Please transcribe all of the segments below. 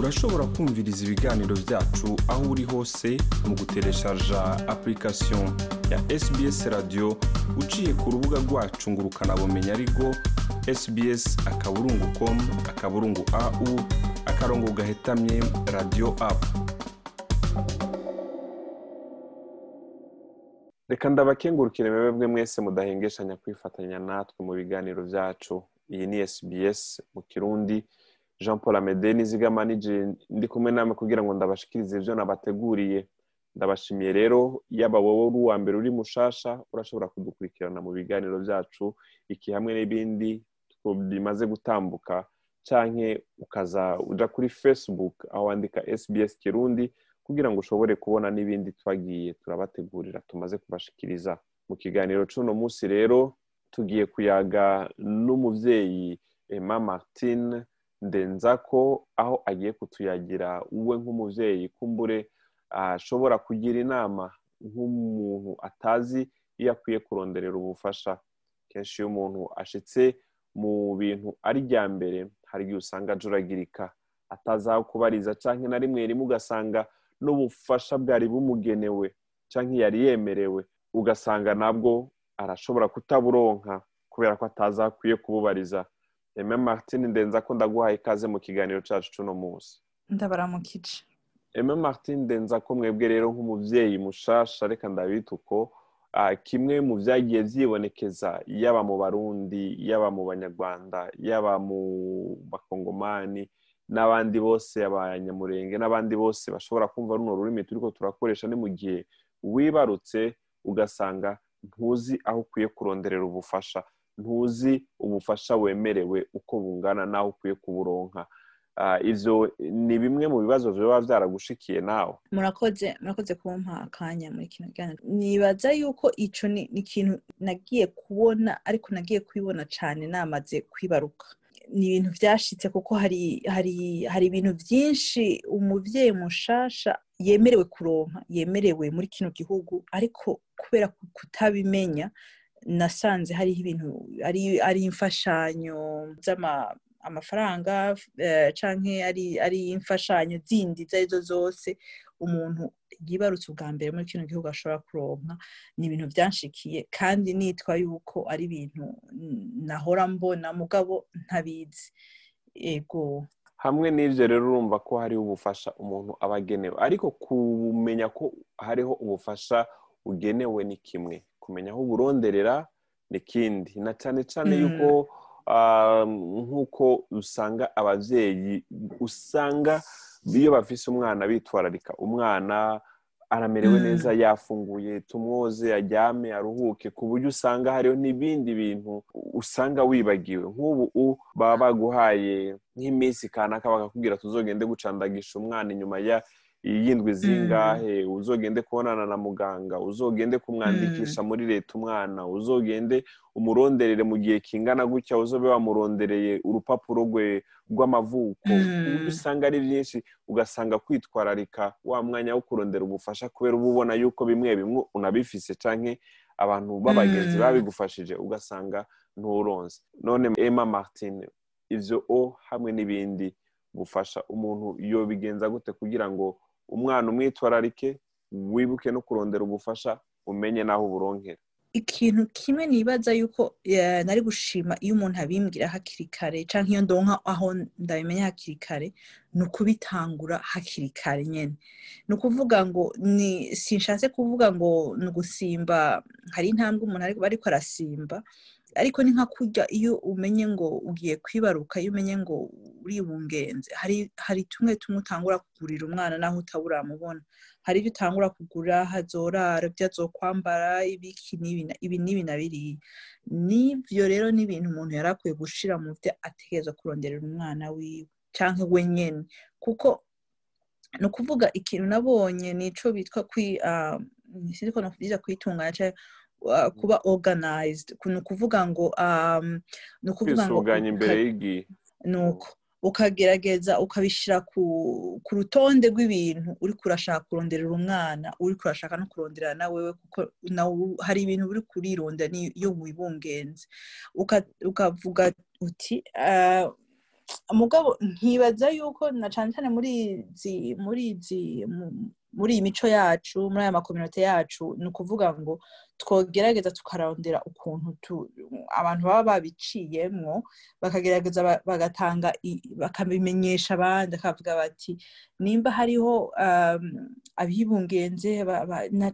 urashobora kumviriza ibiganiro byacu aho uri hose mu gutereshaja application ya sbs radio uciye ku rubuga rwacu ngo ukanabumenya ariko sbs akaburungu com akaburungu au akarongo gahetamye radio app. Reka ndabakengurukire mwebwe mwese mudahengeshanya kwifatanya natwe mu biganiro byacu. Iyi ni sbs mu kirundi. Jean paul amede nizigama ndi kumwe namwe kugira ngo ndabashikirize ibyo nabateguriye. Ndabashimiye rero yaba wowe uri uwa mbere uri mushasha urashobora kudukurikirana mu biganiro byacu iki hamwe n'ibindi bimaze gutambuka canke ukaza uja kuri facebook aho wandika sbs kirundi kugira ngo ushobore kubona n'ibindi twagiye turabategurira tumaze kubashikiriza. Mu kiganiro c'uno munsi rero tugiye kuyaga n'umuvyeyi emma martine ndenzako aho agiye kutuyagira uwe nk'umuvyeyi kumbure ashobora kugira inama nk'umuntu atazi iyo akwiye kuronderera ubufasha. Kenshi iyo umuntu ashitse mu bintu ari rya mbere hari igihe usanga ajuragirika atazi aho kubariza canke na rimwe rimwe ugasanga n'ubufasha bwari bumugenewe canke yari yemerewe ugasanga nabwo arashobora kutaburonka kubera ko atazi aho akwiye kububariza. Aime Martin ndenza ko ndaguhaye ikaze mu kiganiro cyacu cy'uno munsi. Ndabaramukije Aime Martin ndenza ko mwebwe rero nk'umuvyeyi mushasha reka ndabita uko kimwe mu vyagiye vyibonekeza yaba mu barundi yaba mu banyarwanda yaba mu bakongomani n'abandi bose abanyamurenge n'abandi bose bashobora kumva runo rurimi turiko turakoresha ni mu gihe wibarutse ugasanga ntuzi aho ukwiye kuronderera ubufasha. Ntuzi ubufasha wemerewe uko bungana n'aho ukwiye kuburonka. Ivyo ni bimwe mu bibazo biba vyaragushikiye nawe. Murakoze murakoze kumpa akanya muri kino kiganiro. Nibaza yuko ico ni ikintu nagiye kubona ariko nagiye kubibona cane namaze kwibaruka. Ni ibintu vyashitse kuko hari hari hari ibintu vyinshi umuvyeyi mushasha yemerewe kuronka yemerewe muri kino gihugu ariko kubera kutabimenya nasanze hariho ibintu ari imfashanyo amafaranga canke ari ari imfashanyo zindi izo ari zo zose umuntu yibarutse ubwa mbere muri kino gihugu ashobora kuronka ni ibintu vyanshikiye. Kandi nitwa yuko ari ibintu nahora mbona mugabo ntabizi. Ego. Hamwe n'ivyo rero urumva ko hariho ubufasha umuntu aba agenewe. Ariko kumenya ko hariho ubufasha ugenewe ni kimwe. Kumenya aho uburonderera ni kindi. Na cyane cyane yuko nk'uko usanga ababyeyi usanga iyo bafise umwana bitwararika umwana aramerewe neza yafunguye tumwoze aryame aruhuke ku buryo usanga hariho n'ibindi bintu usanga wibagiwe. Nk'ubu baba baguhaye nk'iminsi kanaka bakakubwira tuzogende gucandagisha umwana inyuma ya y'indwi zingahe? Uzogende kubonana na muganga uzogende kumwandikisha muri leta umwana uzogende umuronderere mu gihe kingana gutya uzobe wamurondereye urupapuro rwe rw'amavuko. Usanga ari byinshi ugasanga kwitwararika wa mwanya wo kurondera ubufasha kubera uba ubona yuko bimwe bimwe unabifise canke abantu b'abagenzi babigufashije ugasanga nturonse. None emma martin ivyo o hamwe n'ibindi gufasha umuntu yobigenza gute kugira ngo umwana umwitwararike wibuke no kurondera ubufasha umenye n'aho uburonkera ikintu kimwe nibaza yuko nari gushima iyo umuntu abimbwira hakiri kare cyangwa iyo ndonka aho ndabimenya hakiri kare ni ukubitangura hakiri kare nyine ni ukuvuga ngo ni sinshatse kuvuga ngo ni ugusimba hari intambwe umuntu ariko arasimba. Ariko ni nka kurya iyo umenye ngo ugiye kwibaruka iyo umenye ngo uribungenze hari hari tumwe tumwe utangura kugurira umwana naho utaburamubona hari ibyo utangura kugura hazorara ibyo azokwambara ibiki ibi n'ibi na biriya. N'ibyo rero ni ibintu umuntu yari akwiye gushira mu byo ategereza kuronderera umwana wiwe cyangwa we nyine kuko ni ukuvuga ikintu nabonye ni ico bitwa kwi sinzi ko nakubwiza kwitunganya kuba organized. Ni ukuvuga ngo ni ukuvuga ngo imbere y'igihe ni uko ukagerageza ukabishyira ku rutonde rw'ibintu. Uri kurashaka kuronderera umwana uri kurashaka no kurondera na wewe kuko hari ibintu uri kurironda iyo wibungenze. Ukavuga uti mugabo nkibaza yuko na cyane cyane muri izi muri izi muri iyi mico yacu muri aya makominote yacu ni ukuvuga ngo twogerageza tukarondera ukuntu tu- abantu baba babiciyemwo bakagerageza ba- bagatanga bakabimenyesha abandi bakavuga bati nimba hariho um, abibungenze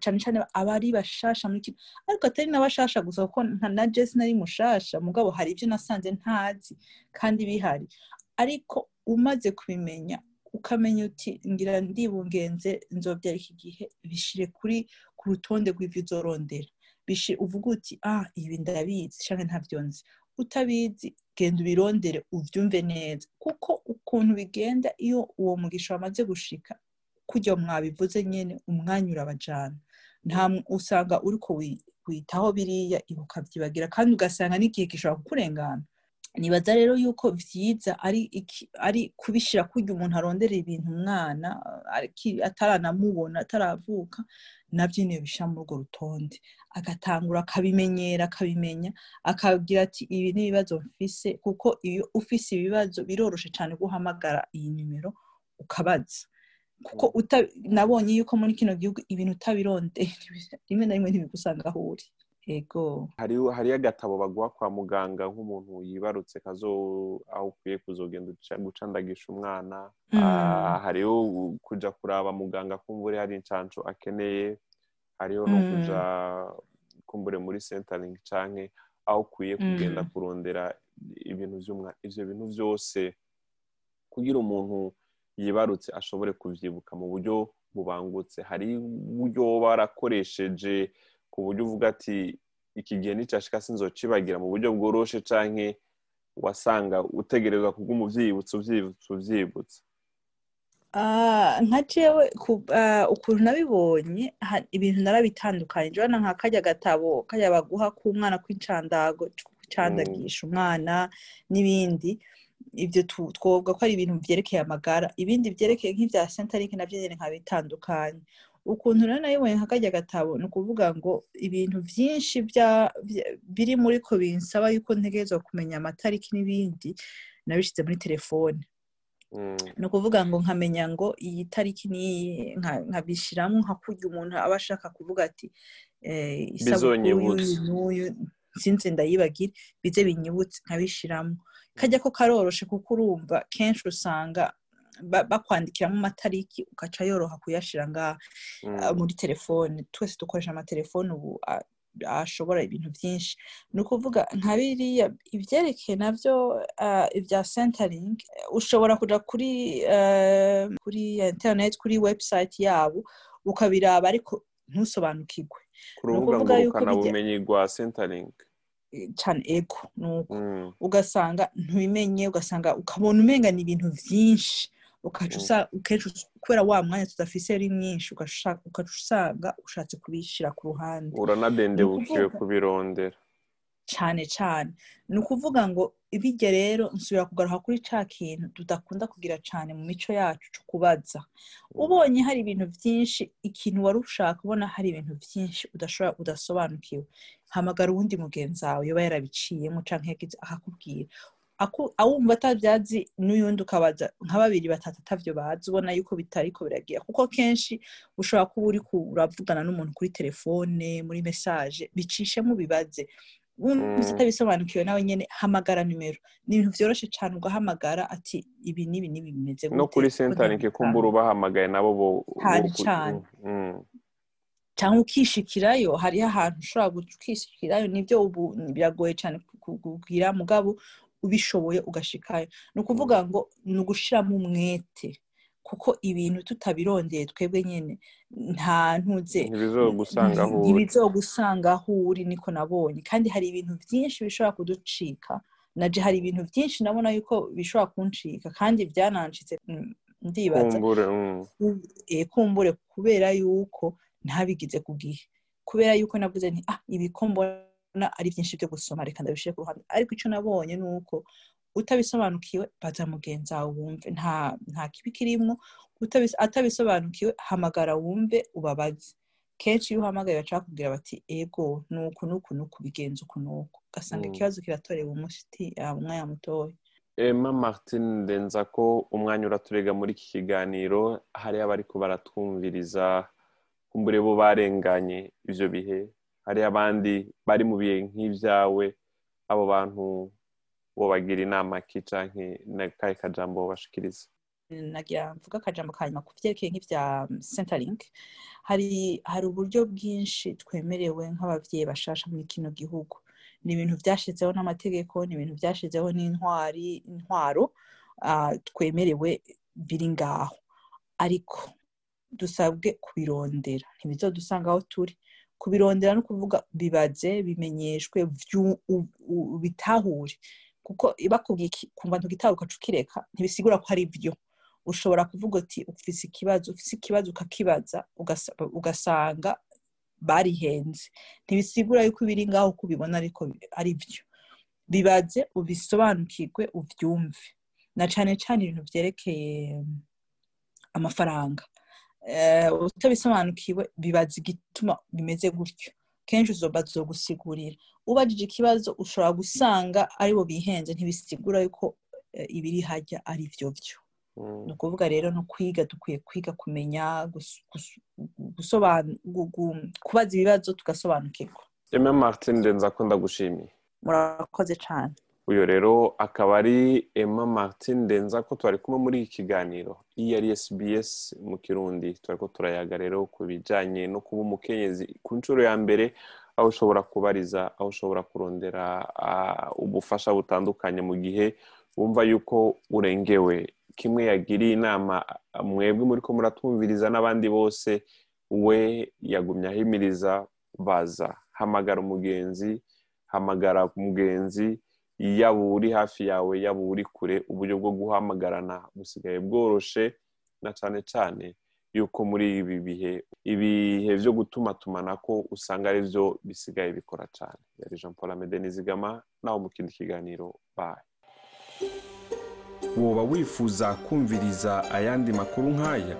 cyane cyane abari bashasha muri kino. Ariko atari n'abashasha gusa kuko na jesi nari mushasha mugabo hari ibyo nasanze ntazi kandi bihari. Ariko umaze kubimenya ukamenya uti ngira ndibungenze nzobyara iki gihe. Bishire kuri ku rutonde rw'ibyo uzorondera. Uvuga uti ah ibi ndabizi cyangwa ntabyo nzi. Utabizi genda ubirondere ubyumve neza. Kuko ukuntu bigenda iyo uwo mugisha wamaze gushika kujya mwabivuze nyine umwanya urabajana nta usanga uriko wi- witaho biriya ukabyibagira kandi ugasanga n'igihe gishobora kukurengana. Nibaza rero yuko vyiza ari ari kubishira kurya umuntu arondera ibintu umwana ataranamubona ataravuka na byo niyo bishira muri urwo rutonde. Agatangura akabimenyera akabimenya akagira ati ibi ni ibibazo mfise kuko iyo ufise ibibazo biroroshe cyane guhamagara iyi nimero ukabaza. Kuko nabonye yuko muri kino gihugu ibintu utabirondeye rimwe na rimwe ntibigusanga aho uri. Ego hariho agatabo baguha kwa muganga nk'umuntu yibarutse kazo aho ukwiye kuzogenda uca- gucandagisha umwana Mm. Ah, hariho kuja kuraba muganga kumbure hari incanco akeneye hariho no Mm. kuja kumbure muri centering canke aho ukwiye kugenda Mm. kurondera ibintu ivyo bintu vyose kugira umuntu yibarutse ashobore kuvyibuka mu buryo bubangutse hari uburyo woba warakoresheje ku buryo uvuga ati iki gihe nicashika sinzocibagira mu buryo bworoshe canke wasanga utegerezwa kubw'umu uvyibutsa uvyibutsa uvyibutsa. Ah, nka jewe ah, ukuntu nabibonye ibintu narabitandukanye. Jana nka karya gatabo karya baguha k'umwana kw'incandago gucandagisha umwana n'ibindi ibyo twovuga ko ari ibintu vyerekeye amagara. Ibindi vyerekeye nk'ivya centering navyo nyene nkabitandukanye. Ukuntu rero nabibonye nka gatabo ni ukuvuga ngo ibintu vya- biri muri ko binsaba yuko ntegerezwa kumenya amatariki n'ibindi nabishize muri telefone. Mm. ni ukuvuga ngo nkamenya ngo iyi tariki ni nkabishyiramo nka kurya umuntu aba ashaka kuvuga ati eh, isabukuru y'uyu sinzi ndayibagire bize binyibutse nkabishyiramo kajya ko karoroshe kuko urumva kenshi usanga bakwandikiramo amatariki ugaca yoroha kuyashyira ngaha Mm. muri telefone. Twese dukoresha amatelefone ubu ashobora ibintu byinshi. Ni ukuvuga nka biriya ibyerekeye na byo ibya centering eh, ushobora kuja kuri uh, kuri internet kuri website yabo ukabiraba ariko ntusobanukirwe. Ku rubuga ukuvuga yuko ngurukanabumenyi rwa centering. Eh, cane ego nuko Mm. ugasanga ntubimenye ugasanga ukabona umenga ni ibintu byinshi. Kenshi kubera wa mwanya tudafise ari mwinshi ugaca usanga ushatse kubishyira ku ruhande. Uranadendebukiwe kubirondera. Cane cane. Ni ukuvuga ngo ibijya rero nsubira kugaruka kuri ca kintu tudakunda kugira cane mu mico yacu co kubaza ubonye hari ibintu byinshi ikintu wari ushaka ubona hari ibintu byinshi udashobora udasobanukiwe. Hamagara uwundi mugenzi wawe yoba yarabiciyemo yagize akakubwira. Aku- awumva atabyazi n'uyundi ukabaza nka babiri batatu atavyo bazi ubona yuko bitariko biragira kuko kenshi ushobora kuba uri uravugana n'umuntu kuri telefone muri message bicishemo bibaze wumvise Mm. atabisobanukiwe nawe nyene hamagara nimero ni ibintu vyoroshe cane ugahamagara ati ibi n'ibi n'ibi bimeze no gute kuri kuko centering ntabitanga. kumbura ubahamagaye nabo bo cane. Mm. cyangwa ukishikirayo hariho ahantu ushobora ukishikirayo ni byo ubu biragoye cyane kubwira mugabo ubishoboye ugashikayo. Ni ukuvuga ngo ni ugushiramo umwete kuko ibintu tutabirondeye twebwe nyine nta ntuze ntibizogusanga aho uri niko nabonye. Kandi hari ibintu byinshi bishobora kuducika. Naje hari ibintu byinshi nabona yuko bishobora kuncika kandi byanancitse mm, ndibaza. Kumbure mm. eh, kumbure kubera yuko ntabigize ku gihe. Kubera yuko navuze nti ah ibi ko mbona ari byinshi byo gusoma reka ndabishyire ku ruhande. Ariko icyo nabonye ni uko utabisobanukiwe baza mugenzi wawe wumve. Nta kibi kirimo atabisobanukiwe hamagara wumve ubabaze. Kenshi iyo uhamagaye bashaka kubwira bati ego nuku nuku nuku bigenza uku nuku. Ugasanga Mm. ikibazo kiratorewe umuti umwanya mutoya. Emma martin ndenza ko umwanya uraturega muri iki kiganiro hariyo abari baratwumviriza kumbure bo barenganye ibyo bihe. Hariyo abandi bari mu bihe nk'ibyawe abo bantu bagira inama ki canke n'akahe kajambo bashikiriza? Nagira mvuga akajambo ka nyuma ku byerekeye nk'ibya centerlink hari hari uburyo bwinshi twemerewe nk'ababyeyi bashasha muri kino gihugu. Ni ibintu byashyizeho n'amategeko ni ibintu byashyizeho n'intwari intwaro twemerewe biri ngaho. Ariko dusabwe kubirondera. Ntibizodusanga aho turi. Kubirondera no kuvuga bibaze bimenyeshwe bitahure. Kuko bakubwiye kumva ntugitahuka ukaca ukireka ntibisigura ko ari byo ushobora kuvuga uti ufise ikibazo ufise ikibazo ukakibaza ugasanga barihenze. Ntibisigura yuko ibiri ngaho uko ubibona ariko ari byo bibaze ubisobanukirwe ubyumve na cyane cyane ibintu byerekeye amafaranga. Utabisobanukiwe bibaza igituma bimeze gutyo. Kenshi uzobazo gusigurira ubajije ikibazo ushobora gusanga ari bo bihenze ntibisigura yuko ibiri hajya ari byo byo. Ni ukuvuga rero no kwiga dukwiye kwiga kumenya kubaza ibibazo tugasobanukirwa. Emma martin ndenza ko ndagushimiye. Murakoze cyane uyu rero akaba ari emma martin ndenza ko twari kumwe muri iki kiganiro. Iyi ari sbs mu kirundi. Twari ko turayaga rero ku bijyanye no kuba umukenyezi ku nshuro ya mbere aho ushobora kubariza aho ushobora kurondera ubufasha butandukanye mu gihe wumva yuko urengewe. Kimwe yagiriye inama mwebwe muri ko muratwumviriza n'abandi bose we yagumye ahimiriza baza. Hamagara umugenzi hamagara umugenzi yaba uri hafi yawe yaba uri kure uburyo bwo guhamagarana busigaye bworoshe na cyane cyane yuko muri ibi bihe ibihe byo gutuma tumanako usanga ari byo bisigaye bikora cyane yari jean paul amede nizigama nawe mu kindi kiganiro baye woba wifuza kumviriza ayandi makuru nk'aya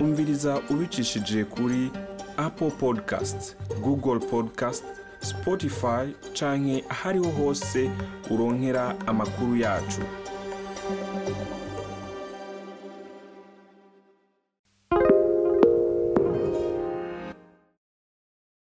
umviriza ubicishije kuri apple podcast google podcast spotify canke ahariho hose uronkera amakuru yacu.